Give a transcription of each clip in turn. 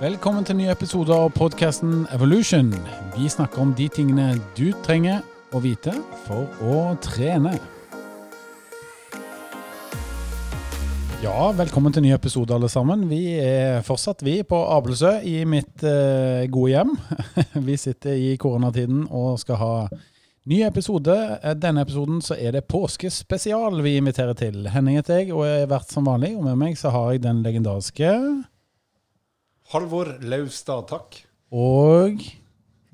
Velkommen til en ny episode av podkasten Evolution. Vi snakker om de tingene du trenger å vite for å trene. Ja, velkommen til ny episode, alle sammen. Vi er fortsatt vi på Abelsø i mitt eh, gode hjem. vi sitter i koronatiden og skal ha ny episode. Eh, Denne episoden så er det påskespesial vi inviterer til. Henning heter jeg og er vert som vanlig, og med meg så har jeg den legendariske Halvor Laustad, takk. og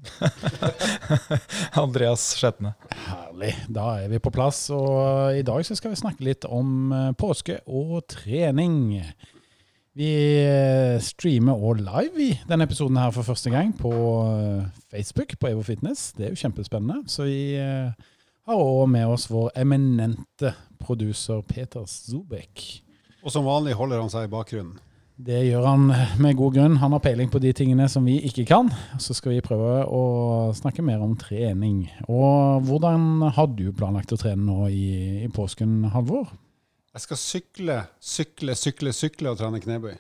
Andreas Skjetne. Herlig. Da er vi på plass. Og i dag så skal vi snakke litt om eh, påske og trening. Vi eh, streamer òg live i denne episoden her for første gang på eh, Facebook på Evo Fitness. Det er jo kjempespennende. Så vi eh, har òg med oss vår eminente produser Peter Zubek. Og som vanlig holder han seg i bakgrunnen. Det gjør han med god grunn. Han har peiling på de tingene som vi ikke kan. Så skal vi prøve å snakke mer om trening. Og hvordan har du planlagt å trene nå i, i påsken, Halvor? Jeg skal sykle, sykle, sykle, sykle og trene knebøy.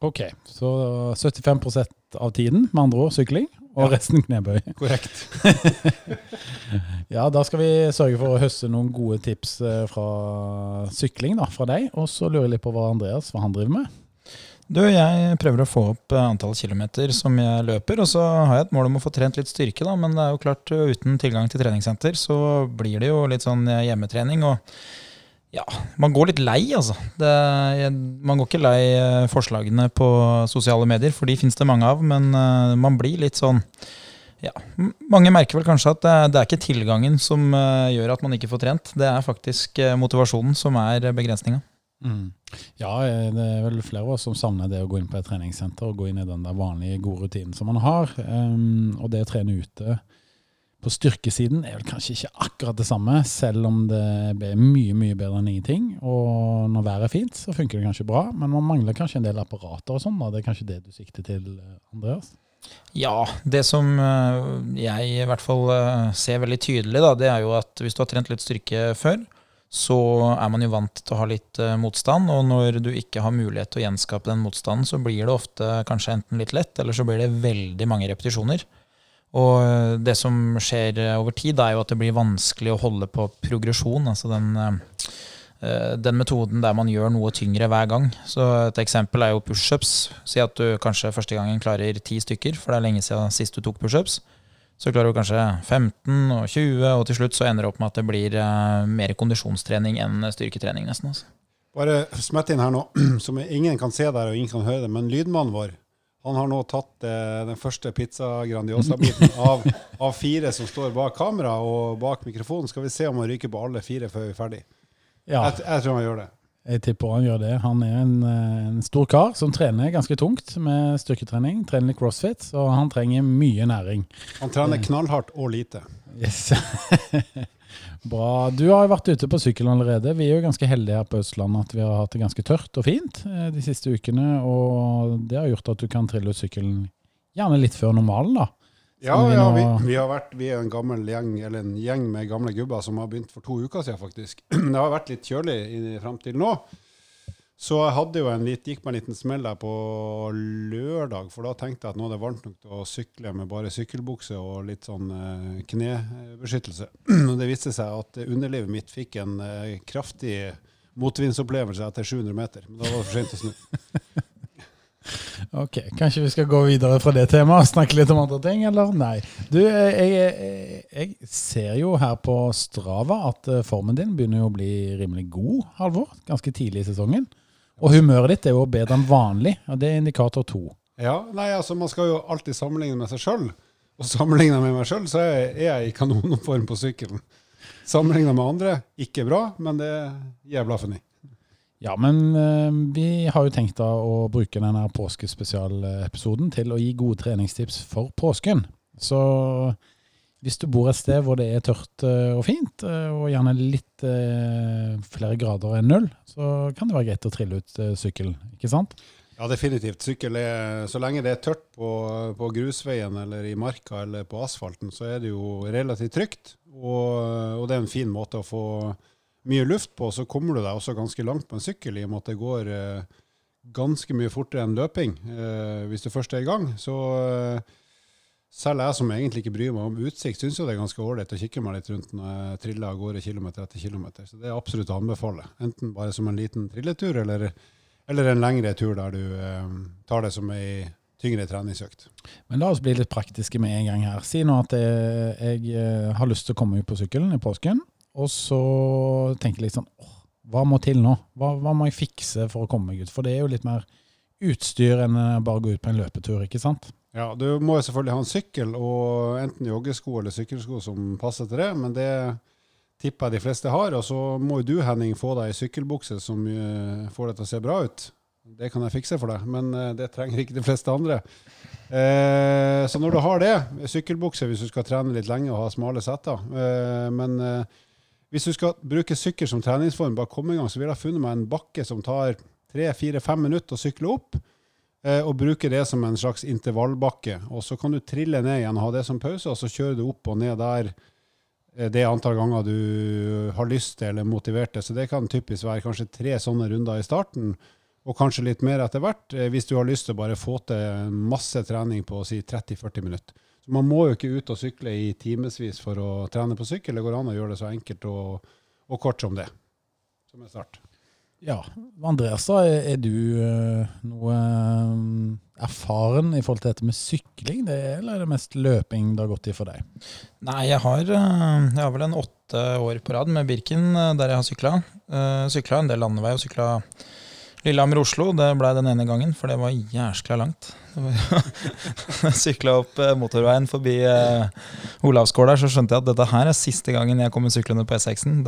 Ok, så 75% av tiden, med andre ord sykling, og Ja. resten knebøy. Korrekt. Ja, da skal vi sørge for å høste noen gode tips eh, fra sykling da, fra deg. Og så lurer jeg litt på hva Andreas hva han driver med. Du, jeg prøver å få opp eh, antall kilometer som jeg løper, og så har jeg et mål om å få trent litt styrke, da, men det er jo klart, eh, uten tilgang til treningssenter, så blir det jo litt sånn eh, hjemmetrening, og ja, man går litt lei, altså. Det, man går ikke lei forslagene på sosiale medier, for de finnes det mange av, men man blir litt sånn ja, Mange merker vel kanskje at det, det er ikke tilgangen som gjør at man ikke får trent. Det er faktisk motivasjonen som er begrensninga. Ja, eh, det er vel flere av oss som savner det å gå inn på et treningssenter og gå inn i den der vanlige, gode rutinen som man har. Um, og det å trene ute på styrkesiden er vel kanskje ikke akkurat det samme, selv om det er mye, mye bedre enn ingenting. Og når været er fint, så funker det kanskje bra, men man mangler kanskje en del apparater og sånn. Det er kanskje det du sikter til, eh, Andreas? Ja, det som eh, jeg i hvert fall ser veldig tydelig, da, det er jo at hvis du har trent litt styrke før, så er man jo vant til å ha litt eh, motstand, og når du ikke har mulighet til å gjenskape den motstanden, så blir det ofte kanskje enten litt lett, eller så blir det veldig mange repetisjoner. Og eh, det som skjer eh, over tid, er jo at det blir vanskelig å holde på progresjon, altså den den metoden der man gjør noe tyngre hver gang. Så Et eksempel er jo pushups. Si at du kanskje første gangen klarer ti stykker, for det er lenge siden sist du tok pushups. Så klarer du kanskje 15 og 20, og til slutt så ender det opp med at det blir eh, mer kondisjonstrening enn styrketrening. nesten. Altså. Bare smett inn her nå, som ingen kan se der og ingen kan høre det, men lydmannen vår han har nå tatt eh, den første pizza Grandiosa-biten av, av fire som står bak kamera og bak mikrofonen. Skal vi se om han ryker på alle fire før vi er ferdig. Ja, Jeg, jeg tror han gjør det. Jeg tipper han gjør det. Han er en, eh, en stor kar som trener ganske tungt med styrketrening. Trener litt crossfit, så han trenger mye næring. Han trener knallhardt og lite. Yes. Bra. Du har jo vært ute på sykkel allerede. Vi er jo ganske heldige her på Østlandet at vi har hatt det ganske tørt og fint eh, de siste ukene. Og det har gjort at du kan trille ut sykkelen gjerne litt før normalen, da. Ja, ja vi, vi, har vært, vi er en gammel gjeng, eller en gjeng med gamle gubber som har begynt for to uker siden, faktisk. Det har vært litt kjølig fram til nå. Så jeg hadde jo en litt, gikk meg en liten smell der på lørdag, for da tenkte jeg at nå er det varmt nok til å sykle med bare sykkelbukse og litt sånn eh, knebeskyttelse. Og det viste seg at underlivet mitt fikk en eh, kraftig motvindsopplevelse etter 700 meter. Men da var det for sent å snu. Ok, Kanskje vi skal gå videre fra det temaet og snakke litt om andre ting, eller? Nei. Du, eh, jeg, jeg, jeg ser jo her på Strava at eh, formen din begynner å bli rimelig god, Halvor. Ganske tidlig i sesongen. Og humøret ditt er jo bedre enn vanlig, og det er indikator to. Ja, nei, altså Man skal jo alltid sammenligne med seg sjøl. Og sammenligna med meg sjøl, så er jeg- i kanonform på sykkelen. Sammenligna med andre, ikke bra, men det er jævla i. Ja, men eh, vi har jo tenkt da å bruke denne påskespesialepisoden til å gi gode treningstips for påsken. Så hvis du bor et sted hvor det er tørt eh, og fint, eh, og gjerne litt flere grader enn null, så kan det være greit å trille ut sykkelen, ikke sant? Ja, definitivt. Sykkel er, Så lenge det er tørt på, på grusveien eller i marka eller på asfalten, så er det jo relativt trygt. Og, og det er en fin måte å få mye luft på. Så kommer du deg også ganske langt på en sykkel, i og med at det går eh, ganske mye fortere enn løping eh, hvis du først er i gang. Så eh, selv jeg som egentlig ikke bryr meg om utsikt, syns jo det er ganske ålreit å kikke meg litt rundt når jeg triller av gårde kilometer etter kilometer. Så det er absolutt å anbefale. Enten bare som en liten trilletur, eller, eller en lengre tur der du eh, tar det som ei tyngre treningsøkt. Men la oss bli litt praktiske med en gang her. Si nå at jeg, jeg eh, har lyst til å komme ut på sykkelen i påsken, og så tenker jeg litt sånn åh, hva må til nå? Hva, hva, må jeg fikse for å komme meg ut? For det er jo litt mer utstyr enn bare å gå ut på en løpetur, ikke sant? Ja, du må jo selvfølgelig ha en sykkel, og enten joggesko eller sykkelsko som passer til det, men det tipper jeg de fleste har. Og så må jo du, Henning, få deg ei sykkelbukse som uh, får deg til å se bra ut. Det kan jeg fikse for deg, men uh, det trenger ikke de fleste andre. Eh, så når du har det, sykkelbukse hvis du skal trene litt lenge og ha smale setter Men hvis du skal bruke sykkel som treningsform, bare komme i gang, så ville jeg funnet meg en bakke som tar tre-fire-fem minutter å sykle opp, eh, og bruke det som en slags intervallbakke. Og så kan du trille ned igjen og ha det som pause, og så kjører du opp og ned der eh, det antall ganger du har lyst til eller motivert til. Så det kan typisk være kanskje tre sånne runder i starten, og kanskje litt mer etter hvert, eh, hvis du har lyst til å bare få til masse trening på si 30-40 minutter. Så man må jo ikke ut og sykle i timevis for å trene på sykkel. Det går an å gjøre det så enkelt og, og kort som det. Som en start. Ja. Andreas, da, er du uh, noe um, erfaren i forhold til dette med sykling? Det, eller er det mest løping det har gått i for deg? Nei, jeg har, uh, jeg har vel en åtte år på rad med Birken der jeg har sykla. Sykla en del landevei og sykla Lillehammer-Oslo. Det blei den ene gangen, for det var jæskla langt. Sykla opp eh, motorveien forbi eh, Olavsgård så skjønte jeg at dette her er siste gangen jeg kommer syklende på E6-en.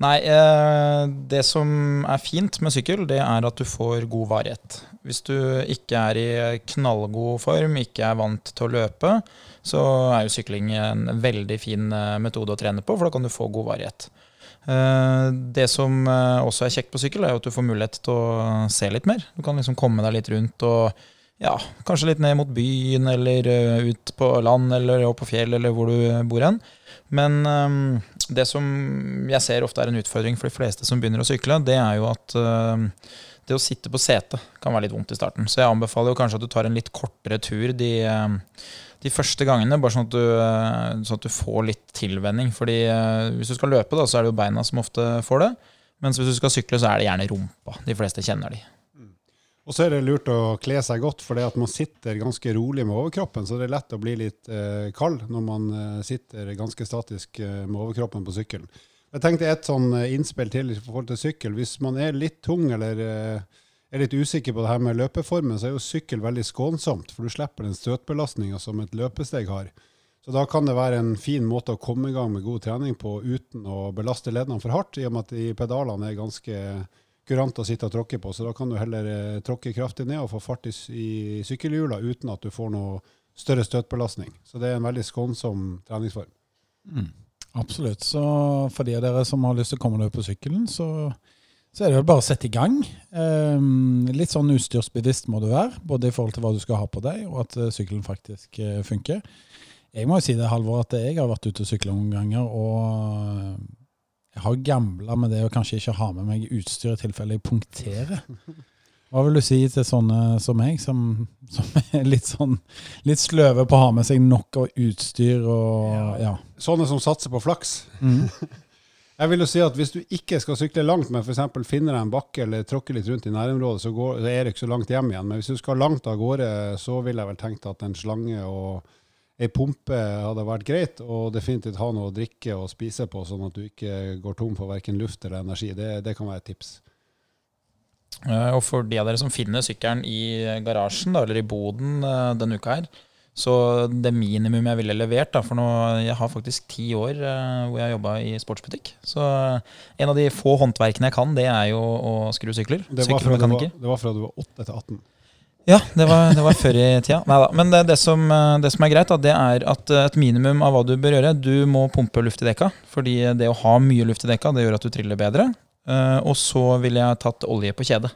Nei, eh, det som er fint med sykkel, det er at du får god varighet. Hvis du ikke er i knallgod form, ikke er vant til å løpe, så er jo sykling en veldig fin eh, metode å trene på, for da kan du få god varighet. Eh, det som eh, også er kjekt på sykkel, er at du får mulighet til å se litt mer. Du kan liksom komme deg litt rundt og ja, kanskje litt ned mot byen, eller eh, ut på land, eller opp på fjell, eller hvor du bor hen. Men det som jeg ser ofte er en utfordring for de fleste som begynner å sykle, det er jo at det å sitte på setet kan være litt vondt i starten. Så jeg anbefaler jo kanskje at du tar en litt kortere tur de de første gangene, bare sånn at, du, eh, sånn at du, får litt tilvenning. Fordi eh, Hvis du skal løpe, da, så er det jo beina som ofte får det. Mens hvis du skal sykle, så er det gjerne rumpa. De fleste kjenner de. Mm. Og så er det lurt å kle seg godt, for det at man sitter ganske rolig med overkroppen. Så det er lett å bli litt eh, kald når man eh, sitter ganske statisk eh, med overkroppen på sykkelen. Jeg tenkte et sånn innspill til i forhold til sykkel. Hvis man er litt tung eller eh, er litt usikker på det her med løpeformen, så er jo sykkel veldig skånsomt, for du slipper den støtbelastninga som et løpesteg har. Så da kan det være en fin måte å komme i gang med god trening på uten å belaste leddene for hardt, i og med at de pedalene er ganske kurante å sitte og tråkke på. Så da kan du heller eh, tråkke kraftig ned og få fart i sykkelhjula uten at du får noe større støtbelastning. Så det er en veldig skånsom treningsform. Mm, absolutt. Så for de av dere som har lyst til å komme dere på sykkelen, så så er det vel bare å sette i gang. Um, litt sånn utstyrsbevisst må du være, både i forhold til hva du skal ha på deg, og at uh, sykkelen faktisk uh, funker. Jeg må jo si det, Halvor, at jeg har vært ute og sykla noen ganger, og uh, jeg har gambla med det å kanskje ikke ha med meg utstyr i tilfelle jeg punkterer. Hva vil du si til sånne som meg, som, som er litt sånn litt sløve på å ha med seg nok av utstyr og ja. ja. Sånne som satser på flaks? Mm. Jeg vil jo si at Hvis du ikke skal sykle langt, men f.eks. finner deg en bakke eller tråkker litt rundt i nærområdet, så, går, så er det ikke så langt hjem igjen. Men hvis du skal langt av gårde, så ville jeg vel tenkt at en slange og ei pumpe hadde vært greit, og definitivt ha noe å drikke og spise på, sånn at du ikke går tom for verken luft eller energi. Det, det kan være et tips. Og for de av dere som finner sykkelen i garasjen da, eller i boden eh, denne uka her, så det minimum jeg ville levert da, For nå, jeg har faktisk ti år uh, hvor jeg har jobba i sportsbutikk. Så en av de få håndverkene jeg kan, det er jo å skru sykler. Det var fra, du var, det var fra du var 8 til 18? Ja, det var, det var før i tida. Neida. Men det, det, som, det, som, er greit, da, det er at et minimum av hva du bør gjøre Du må pumpe luft i dekka. Fordi det å ha mye luft i dekka, det gjør at du triller bedre. Uh, og så ville jeg tatt olje på kjedet.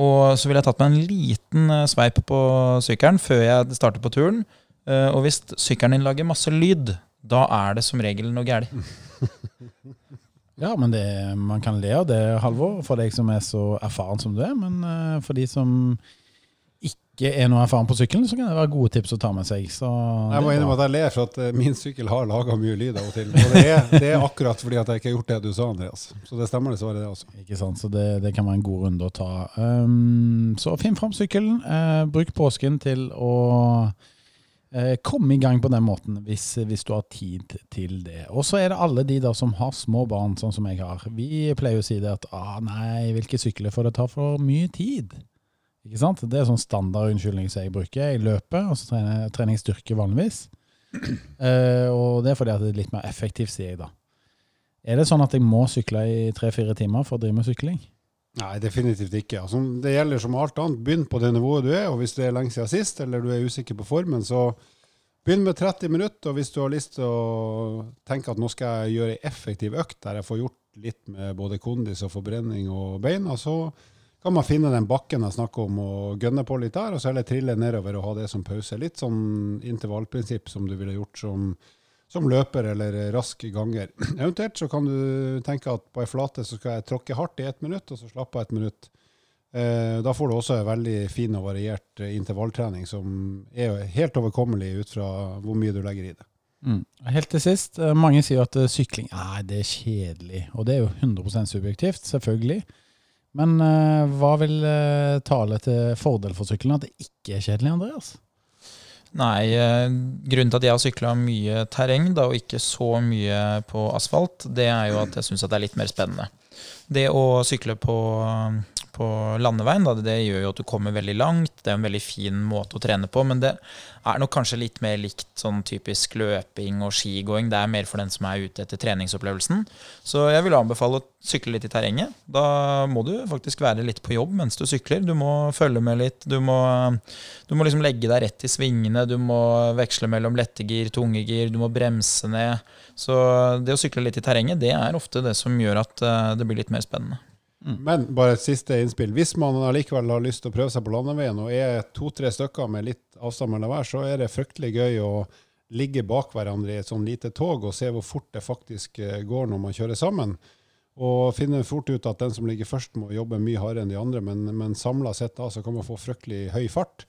Og så ville jeg tatt meg en liten eh, sveip på sykkelen før jeg starter på turen. Eh, og hvis sykkelen din lager masse lyd, da er det som regel noe galt. Ja, men det, man kan le av det, Halvor, for deg som er så erfaren som du er. Men eh, for de som ikke er noe erfaren på sykkelen, så kan det være gode tips å ta med seg. Så Jeg må innrømme at jeg ler for at eh, min sykkel har laga mye lyd av og til. Og det er, det er akkurat fordi at jeg ikke har gjort det du sa, Andreas. Så det stemmer dessverre, det også. Ikke sant, så det, det kan være en god runde å ta. Um, så finn fram sykkelen. Uh, bruk påsken til å uh, komme i gang på den måten, hvis, hvis du har tid til det. Og så er det alle de der som har små barn, sånn som jeg har. Vi pleier å si det at ah, nei, hvilke sykler får det ta for mye tid? Ikke sant? Det er sånn standard unnskyldning som jeg bruker. Jeg løper, og så trener, jeg styrke vanligvis. Uh, og det er fordi at det er litt mer effektivt, sier jeg da. Er det sånn at jeg må sykle i tre-fire timer for å drive med sykling? Nei, definitivt ikke. Altså, det gjelder som alt annet. Begynn på det nivået du er, og hvis det er lenge siden sist, eller du er usikker på formen, så begynn med 30 minutter. Og hvis du har lyst til å tenke at nå skal jeg gjøre ei effektiv økt der jeg får gjort litt med både kondis og forbrenning og beina, så kan man finne den bakken jeg snakker om og gønne på litt der, og så heller trille nedover og ha det som pause. Litt sånn intervallprinsipp som du ville gjort som, som løper eller rask ganger. Eventuelt så kan du tenke at på ei flate så skal jeg tråkke hardt i ett minutt, og så slappe av ett minutt. Eh, da får du også en veldig fin og variert eh, intervalltrening som er helt overkommelig ut fra hvor mye du legger i det. Mm. Helt til sist, eh, mange sier at sykling nei, det er kjedelig. Og det er jo 100% subjektivt, selvfølgelig. Men uh, hva vil uh, tale til fordel for sykkelen at det ikke er kjedelig, Andreas? Nei, eh, grunnen til at jeg har sykla mye terreng da, og ikke så mye på asfalt, det er jo at jeg syns det er litt mer spennende. Det å sykle på, på landeveien, da, det gjør jo at du kommer veldig langt. Det er en veldig fin måte å trene på, men det er nok kanskje litt mer likt sånn typisk løping og skigåing. Det er mer for den som er ute etter treningsopplevelsen. Så jeg vil anbefale å sykle litt i terrenget. Da må du faktisk være litt på jobb mens du sykler. Du må følge med litt. Du må, du må liksom legge deg rett i svingene. Du må veksle mellom lette gir, tunge gir. Du må bremse ned. Så det å sykle litt i terrenget, det er ofte det som gjør at eh, det blir litt mer spennende. Men bare et siste innspill. Hvis man allikevel har lyst til å prøve seg på landeveien og er to-tre stykker med litt avstand mellom hver, så er det fryktelig gøy å ligge bak hverandre i et sånn lite tog og se hvor fort det faktisk eh, går når man kjører sammen. Og finner fort ut at den som ligger først, må jobbe mye hardere enn de andre, men, men samla sett da, så kan man få fryktelig høy fart.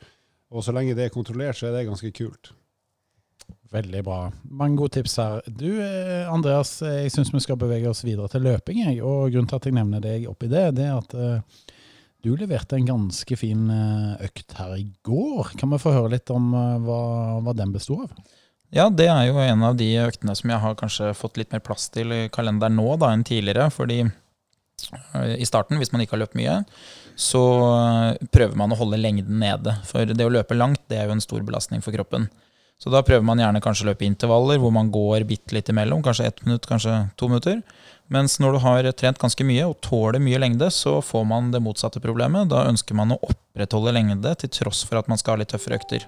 Og så lenge det er kontrollert, så er det ganske kult. Veldig bra. Mange gode tips her. Du, eh, Andreas, jeg syns vi skal bevege oss videre til løping. Jeg. Og grunnen til at jeg nevner deg oppi det, det er at uh, du leverte en ganske fin eh, økt her i går. Kan vi få høre litt om uh, hva, hva den besto av? Ja, det er jo en av de øktene som jeg har kanskje fått litt mer plass til i kalenderen nå da, enn tidligere. Fordi eh, i starten, hvis man ikke har løpt mye, så eh, prøver man å holde lengden nede. For det å løpe langt, det er jo en stor belastning for kroppen. Så da prøver man gjerne kanskje å løpe intervaller hvor man går bitte litt imellom, kanskje ett minutt, kanskje to minutter. Mens når du har trent ganske mye og tåler mye lengde, så får man det motsatte problemet. Da ønsker man å opprettholde lengde til tross for at man skal ha litt tøffere økter.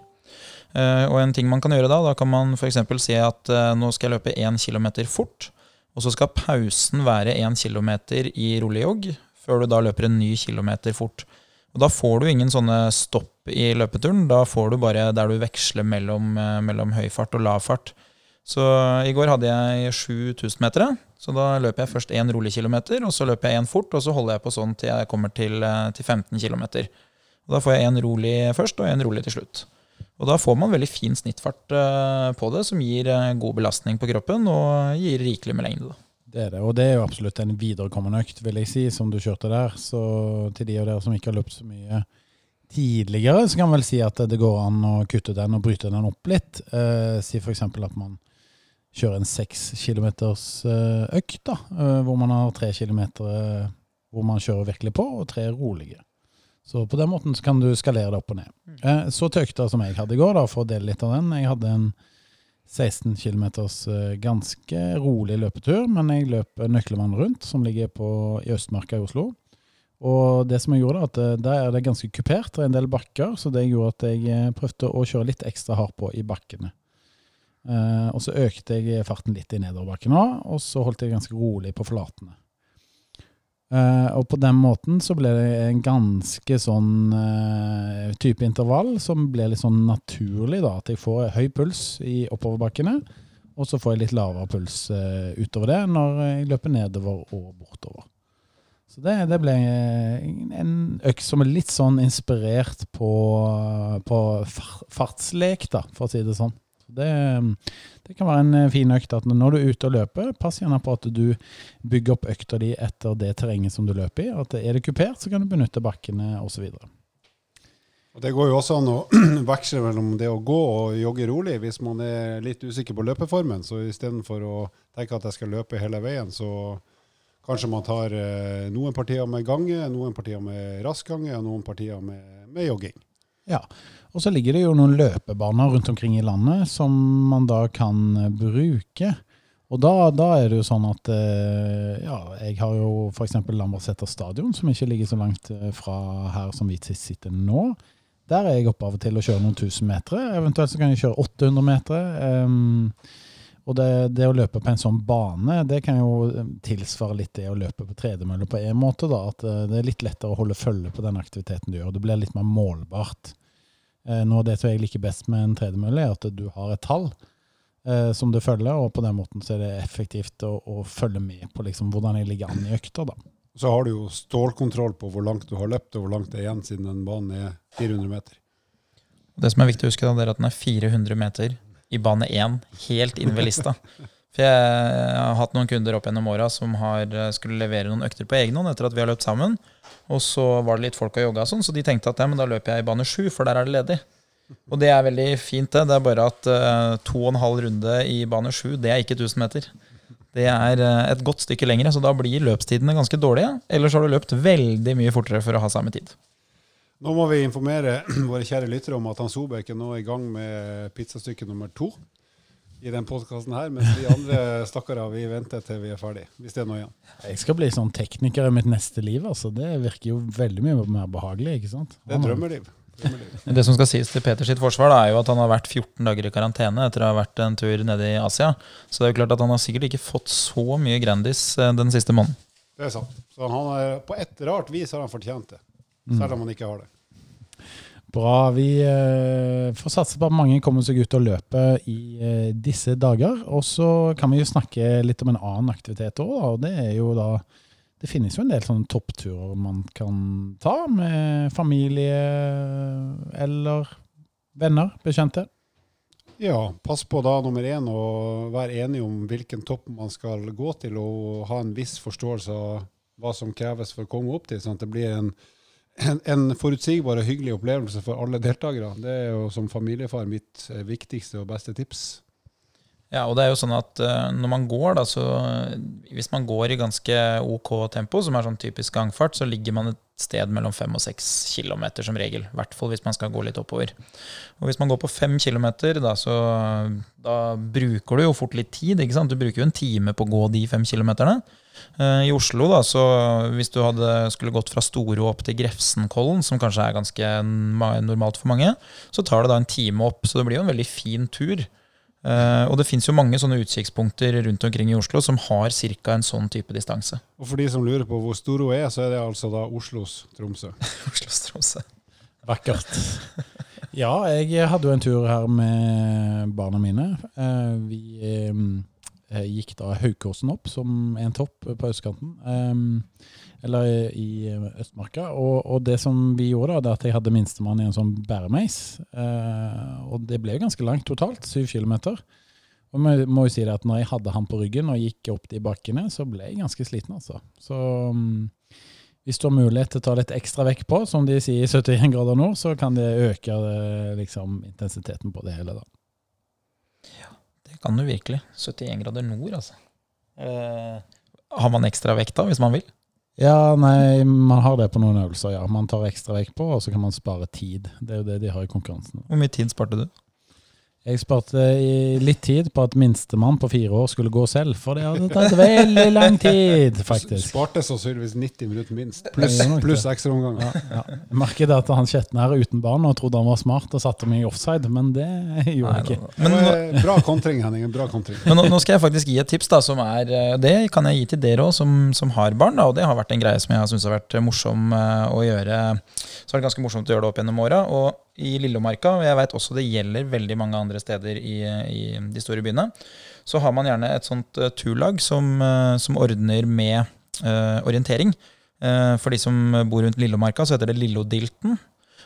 Eh, og en ting man kan gjøre da, da kan man f.eks. si at eh, nå skal jeg løpe 1 km fort, og så skal pausen være 1 km i rolig jogg, før du da løper en ny kilometer fort. Og da får du ingen sånne stopp i løpeturen. Da får du bare der du veksler mellom, eh, mellom høy fart og lav fart. Så i går hadde jeg 7000 meter, så da løper jeg først én rolig kilometer, og så løper jeg én fort, og så holder jeg på sånn til jeg kommer til, eh, til 15 km. Da får jeg én rolig først og én rolig til slutt. Og da får man veldig fin snittfart eh, på det, som gir god belastning på kroppen og gir rikelig med lengde. Da. Det er det, og det er jo absolutt en viderekommende økt, vil jeg si, som du kjørte der. Så til de av dere som ikke har løpt så mye tidligere, så kan man vel si at det går an å kutte den og bryte den opp litt. Eh, si f.eks. at man kjører en seks kilometers eh, økt, da, eh, hvor man har tre kilometer eh, hvor man kjører virkelig på, og tre rolige. Så på den måten så kan du skalere det opp og ned. Eh, så til økta som jeg hadde i går, da, for å dele litt av den. Jeg hadde en 16 km ganske rolig løpetur, men jeg løp Nøklevann rundt, som ligger på, i Østmarka i Oslo. Og det som jeg gjorde, at eh, der er det ganske kupert, det er en del bakker, så det gjorde at jeg eh, prøvde å kjøre litt ekstra hardt på i bakkene. Eh, og så økte jeg farten litt i nedoverbakken òg, og så holdt jeg ganske rolig på flatene. Eh, og på den måten så ble det en ganske sånn uh, type intervall som ble litt sånn naturlig, da. At jeg får høy puls i oppoverbakkene. Og så får jeg litt lavere puls uh, utover det når jeg løper nedover og bortover. Så det, det ble en økt som er litt sånn inspirert på, på fartslek, da, for å si det sånn. Det, det kan være en eh, fin økt at når du er ute og løper, pass gjerne på at du bygger opp økta di etter det terrenget som du løper i. At er det kupert, så kan du benytte bakkene osv. Og Det går jo også an å veksle mellom det å gå og jogge rolig hvis man er litt usikker på løpeformen. Så istedenfor å tenke at jeg skal løpe hele veien, så kanskje man tar eh, noen partier med gange, noen partier med rask gange og noen partier med, med jogging. Ja, og så ligger det jo noen løpebaner rundt omkring i landet som man da kan bruke. Og da, da er det jo sånn at eh, ja, jeg har jo f.eks. Lambertseter stadion, som ikke ligger så langt eh, fra her som vi sitter nå. Der er jeg oppe av og til og kjører noen tusen meter. Eventuelt så kan jeg kjøre 800 meter. Um, og det, det, å løpe på en sånn bane, det kan jo tilsvare litt det å løpe på tredemølle på en måte. da, At eh, det er litt lettere å holde følge på den aktiviteten du gjør. Det blir litt mer målbart. Uh, noe av det som jeg liker best med en tredemølle, er at du har et tall eh, som du følger, og på den måten så er det effektivt å, å følge med på liksom, hvordan jeg ligger an i økta. da. Så har du jo stålkontroll på hvor langt du har løpt, og hvor langt det er igjen, siden den banen er 400 meter. Det som er viktig å huske, da, er at den er 400 meter i bane 1, helt inn ved lista. For jeg har hatt noen kunder opp gjennom åra som har, eh, skulle levere noen økter på egen hånd etter at vi har løpt sammen. Og så var det litt folk og jogga sånn, så de tenkte at ja, men da løper jeg i bane 7, for der er det ledig. Og det er veldig fint, det. Det er bare at uh, to og en halv runde i bane 7, det er ikke 1000 meter. Det er uh, et godt stykke lengre, så da blir løpstidene ganske dårlige. Ellers har du løpt veldig mye fortere for å ha samme tid. Nå må vi informere våre kjære lyttere om at Hans Obek er nå i gang med pizzastykke nummer to i den podkasten her, mens de andre stakkarer vi venter til vi er ferdig, hvis det er noe igjen. Jeg skal bli sånn tekniker i mitt neste liv, altså. Det virker jo veldig mye mer behagelig, ikke sant? Det er drømmeliv. Det som skal sies til Peters sitt forsvar, da, er jo at han har vært 14 dager i karantene etter å ha vært en tur nede i Asia. Så det er jo klart at han har sikkert ikke fått så mye Grandis eh, den siste måneden. Det er sant. Så han er, på et rart vis har han fortjent det, mm. selv om han ikke har det. Bra. Vi eh, får satse på at mange kommer seg ut og løper i eh, disse dager. Og så kan vi jo snakke litt om en annen aktivitet òg, og det er jo da det finnes jo en del sånne toppturer man kan ta med familie eller venner, bekjente. Ja, pass på da nummer én å være enig om hvilken topp man skal gå til, og ha en viss forståelse av hva som kreves for å komme opp til, sånn at det blir en, en, en forutsigbar og hyggelig opplevelse for alle deltakere. Det er jo som familiefar mitt viktigste og beste tips. Ja, og det er jo sånn at uh, når man går, da, så Hvis man går i ganske OK tempo, som er sånn typisk gangfart, så ligger man et sted mellom fem og seks kilometer som regel. I hvert fall hvis man skal gå litt oppover. Og hvis man går på fem kilometer, da, så da bruker du jo fort litt tid. ikke sant? Du bruker jo en time på å gå de fem kilometerne. Uh, I Oslo, da, så hvis du hadde, skulle gått fra Storo opp til Grefsenkollen, som kanskje er ganske normalt for mange, så tar det da en time opp. Så det blir jo en veldig fin tur. Uh, og det fins jo mange sånne utsiktspunkter rundt omkring i Oslo som har ca. en sånn type distanse. Og for de som lurer på hvor stor hun er, så er det altså da Oslos Tromsø. Oslos Tromsø. Vakkert. Ja, jeg hadde jo en tur her med barna mine. Uh, vi uh, gikk da Haukåsen opp som en topp på østkanten. Um, eller i Østmarka. Og, og, det som vi gjorde, da, det at jeg hadde minstemann i en sånn bæremeis. Uh, og det ble ganske langt totalt, syv kilometer. Og må, må jo si det at når jeg hadde han på ryggen og gikk opp de bakkene, så ble jeg ganske sliten, altså. Så um, hvis du har mulighet til å ta litt ekstra vekk på, som de sier i 71 grader nord, så kan det øke eh, liksom, intensiteten på det hele, da. Kan du virkelig. 71 grader nord, altså. Eh, har man ekstra vekt da, hvis man vil? Ja, nei, man har det på noen øvelser, ja. Man tar ekstra vekt på, og så kan man spare tid. Det er jo det de har i konkurransen. Hvor mye tid sparte du? Jeg sparte litt tid på at minstemann på fire år skulle gå selv, for det hadde tatt veldig lang tid, faktisk. Sparte sannsynligvis 90 minutter minst, pluss plus ekstraomganger. Ja, ja. Jeg merket at han Kjetne her uten barn og trodde han var smart og satte meg i offside, men det gjorde jeg ikke. Men, men, bra kontring, Henning. Bra kontring. Men nå, nå, skal jeg faktisk gi et tips, da, som er eh, Det kan jeg gi til dere òg, som, som, har barn, da, og det har vært en greie som jeg har syntes har vært morsom eh, å gjøre. Så har det ganske morsomt å gjøre det opp gjennom åra. I Lillomarka, og jeg vet også det gjelder veldig mange andre steder i, i de store byene, så har man gjerne et sånt uh, turlag som, uh, som ordner med uh, orientering. for de som bor rundt Lillomarka, så heter det Lillodilten.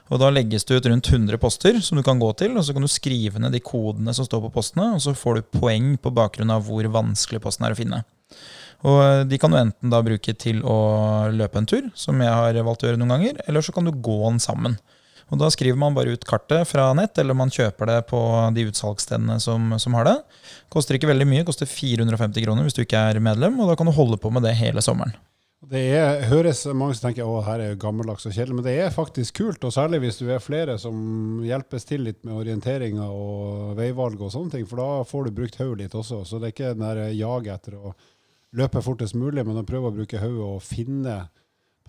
Og Da legges det ut rundt 100 poster som du kan gå til, og så kan du skrive ned de kodene som står på postene, og så får du poeng på bakgrunn av hvor vanskelig posten er å finne. Og De kan du enten da bruke til å løpe en tur, som jeg har valgt å gjøre noen ganger, eller så kan du gå den sammen. Og Da skriver man bare ut kartet fra nett, eller man kjøper det på de utsalgsstedene som, som har det. Koster ikke veldig mye, koster 450 kroner hvis du ikke er medlem, og da kan du holde på med det hele sommeren. Det er, høres mange som tenker å her er jo gammeldags og kjedelig, men det er faktisk kult. Og særlig hvis du er flere som hjelpes til litt med orienteringer og veivalg og sånne ting. For da får du brukt hodet litt også. Så det er ikke den der jaget etter å løpe fortest mulig, men å prøve å bruke hodet og finne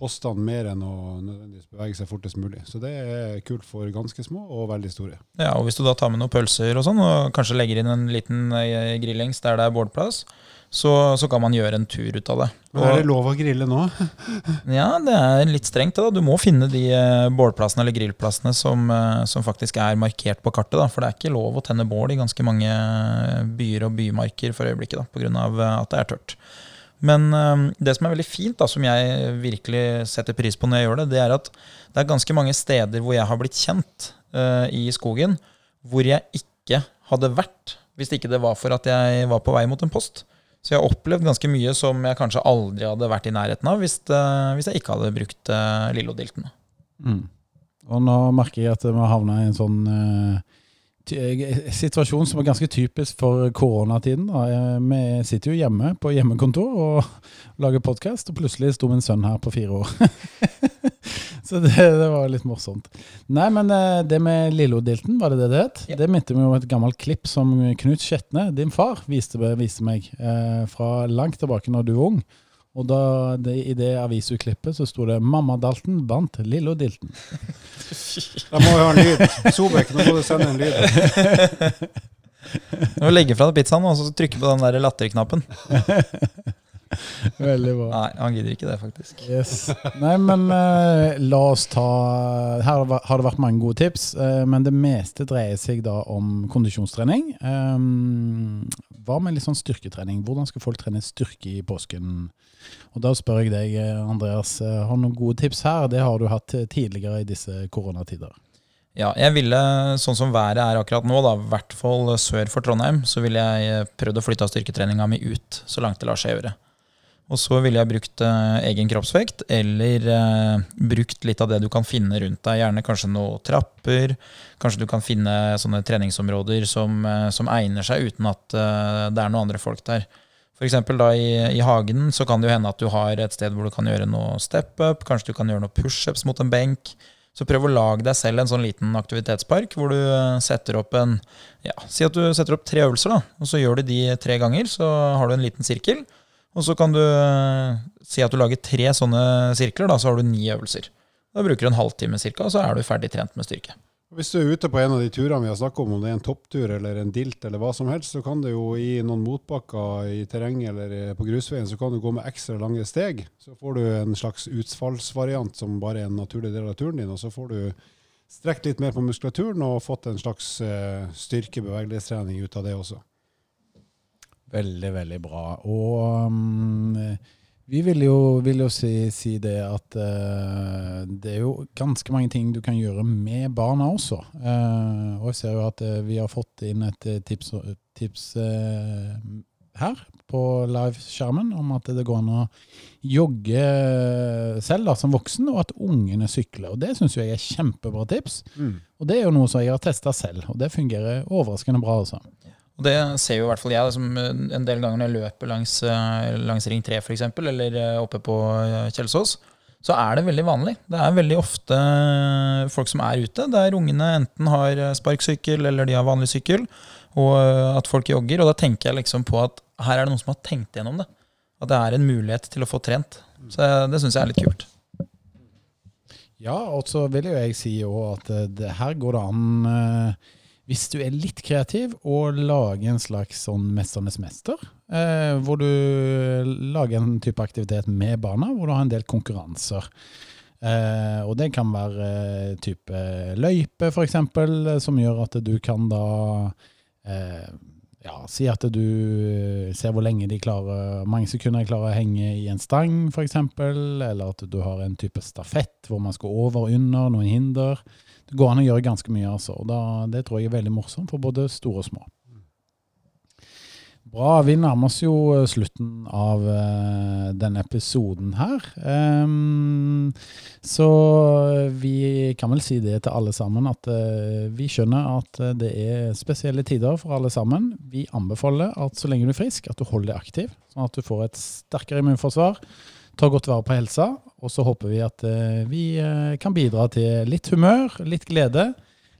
postene mer enn å nødvendigvis bevege seg fortest mulig. Så det er kult for ganske små og veldig store. Ja, og Hvis du da tar med noen pølser og sånn, og kanskje legger inn en liten eh, grillings der det er bålplass, så, så, kan man gjøre en tur ut av det. Men Er det lov å grille nå? ja, det er litt strengt. Da. Du må finne de eh, bålplassene eller grillplassene som, eh, som, faktisk er markert på kartet. Da. For det er ikke lov å tenne bål i ganske mange byer og bymarker for øyeblikket da, pga. at det er tørt. Men det som er veldig fint, da, som jeg virkelig setter pris på når jeg gjør det, det er at det er ganske mange steder hvor jeg har blitt kjent uh, i skogen, hvor jeg ikke hadde vært hvis ikke det var for at jeg var på vei mot en post. Så jeg har opplevd ganske mye som jeg kanskje aldri hadde vært i nærheten av hvis, uh, hvis jeg ikke hadde brukt uh, Lillodilten. Mm. Og nå merker jeg at vi har havna i en sånn uh, situasjon som er ganske typisk for koronatiden. Da. Vi sitter jo hjemme på hjemmekontor og lager podkast, og plutselig sto min sønn her på fire år. Så det, det, var litt morsomt. Nei, men eh, det med Lillo-dilten, var det det det het? Ja. Det minte meg om et gammelt klipp som Knut Skjetne, din far, viste, viste meg eh, fra langt tilbake når du var ung. Og da, det, I det avisutklippet så sto det 'Mamma Dalton vant Lillodilten'. Da må vi ha en lyd. Sobek, nå må du sende en lyd. Du må legge fra deg pizzaen og så trykke på den der latterknappen. Veldig bra. Nei, han gidder ikke det, faktisk. Yes. Nei, men uh, la oss ta Her har det vært mange gode tips, uh, men det meste dreier seg da om kondisjonstrening. Um, hva med litt sånn styrketrening? Hvordan skal folk trene styrke i påsken? Og Da spør jeg deg, Andreas, uh, har du noen gode tips her? Det har du hatt tidligere i disse koronatider. Ja, jeg ville, sånn som været er akkurat nå, da, i hvert fall sør for Trondheim, så ville jeg prøvd å flytte styrketreninga mi ut så langt det lar seg gjøre. Og så ville jeg brukt eh, egen kroppsvekt, eller eh, brukt litt av det du kan finne rundt deg. Gjerne kanskje noen trapper. Kanskje du kan finne sånne treningsområder som, eh, som egner seg uten at eh, det er noen andre folk der. F.eks. i, i, hagen så kan det jo hende at du har et sted hvor du kan gjøre noe step up. Kanskje du kan gjøre noe pushups mot en benk. Så prøv å lage deg selv en sånn liten aktivitetspark hvor du eh, setter opp en ja, Si at du setter opp tre øvelser, da, og så gjør du de tre ganger. Så har du en liten sirkel. Og så kan du eh, si at du lager tre sånne sirkler, da, så har du ni øvelser. Da bruker du en halvtime cirka, og så er du ferdig trent med styrke. Hvis du er ute på en av de turene vi har snakket om, om det er en topptur eller en dilt eller hva som helst, så kan du jo i noen motbakker i terrenget eller på grusveien, så kan du gå med ekstra lange steg. Så får du en slags utfallsvariant som bare er en naturlig del av turen din, og så får du strekt litt mer på muskulaturen og fått en slags uh, styrkebevegelighetstrening ut av det også. Veldig, veldig bra. Og um, vi vil jo, vil jo si, si, det at uh, det er jo ganske mange ting du kan gjøre med barna også. Uh, og jeg ser jo at uh, vi har fått inn et tips, tips her på liveskjermen om at det går an å jogge selv da, som voksen, og at ungene sykler. Og Det syns jeg er kjempebra tips. Mm. Og det er jo noe som jeg har testa selv, og det fungerer overraskende bra. altså. Og det ser jo i hvert fall jeg liksom, en del ganger når jeg løper langs, eh, langs Ring 3 f.eks., eller eh, oppe på Kjelsås. Så er det veldig vanlig. Det er veldig ofte folk som er ute, der ungene enten har sparksykkel eller de har vanlig sykkel, og at folk jogger. Og da tenker jeg liksom på at her er det noen som har tenkt gjennom det. At det er en mulighet til å få trent. Så det syns jeg er litt kult. Ja, og så vil jo jeg si òg at det, her går det an hvis du er litt kreativ, og lager en slags sånn Mesternes mester, eh, hvor du lager en type aktivitet med barna, hvor du har en del konkurranser. Eh, og det kan være eh, type løype, f.eks., som gjør at du kan da eh, ja, si at du ser hvor lenge de klarer mange sekunder de klarer å henge i en stang, f.eks., eller at du har en type stafett hvor man skal over og under noen hinder. Det går an å gjøre ganske mye, altså. Og da, det tror jeg er veldig morsomt for både store og små. Bra. Vi nærmer oss jo eh, slutten av uh, denne episoden her. Um, så vi kan vel si det til alle sammen at uh, vi skjønner at det er spesielle tider for alle sammen. Vi anbefaler at så lenge du er frisk, at du holder deg aktiv, sånn at du får et sterkere immunforsvar. Ta godt vare på helsa, og så håper vi at uh, vi kan bidra til litt humør, litt glede,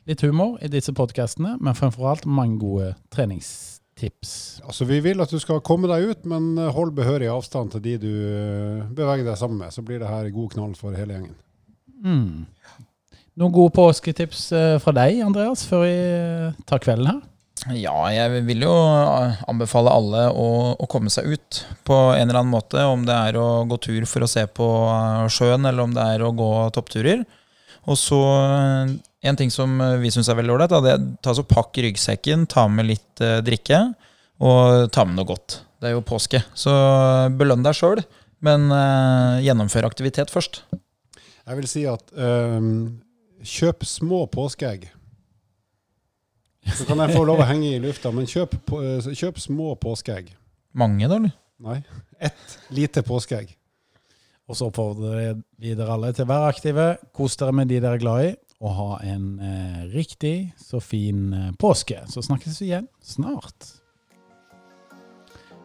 litt humor i disse podkastene, men fremfor alt mange gode treningstips. Altså, Vi vil at du skal komme deg ut, men eh, hold behørig avstand til de du eh, beveger deg sammen med. Så blir det her god knall for hele gjengen. Mm. Noen gode påsketips eh, fra deg, Andreas, før vi tar kvelden her? Ja, jeg vil jo anbefale alle å, å, komme seg ut på en eller annen måte. Om det er å gå tur for å se på sjøen, eller om det er å gå toppturer. Og så en ting som eh, vi syns er veldig ålreit, er ta så pakk ryggsekken, ta med litt drikke, og ta med noe godt. Det er jo påske. Så eh, belønn deg sjøl, men gjennomfør aktivitet først. Jeg vil si at um, kjøp små påskeegg. Så kan jeg få lov å henge i lufta, men kjøp, kjøp små påskeegg. Mange, da, eller? Nei. Ett lite påskeegg. Og så oppfordrer vi dere alle til å være aktive. Kos dere med de dere er glad i og ha en eh, riktig så fin eh, påske. Så snakkes vi igjen snart.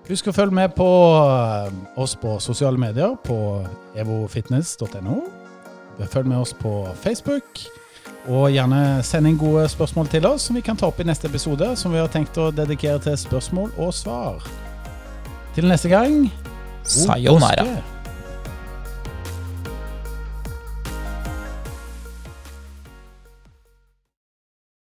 Husk å følge med på eh, oss på sosiale medier på evofitness.no. Følg med oss på Facebook. Og gjerne send inn gode spørsmål til oss som vi kan ta opp i neste episode, som vi har tenkt å dedikere til spørsmål og svar. Til neste gang Sayonara.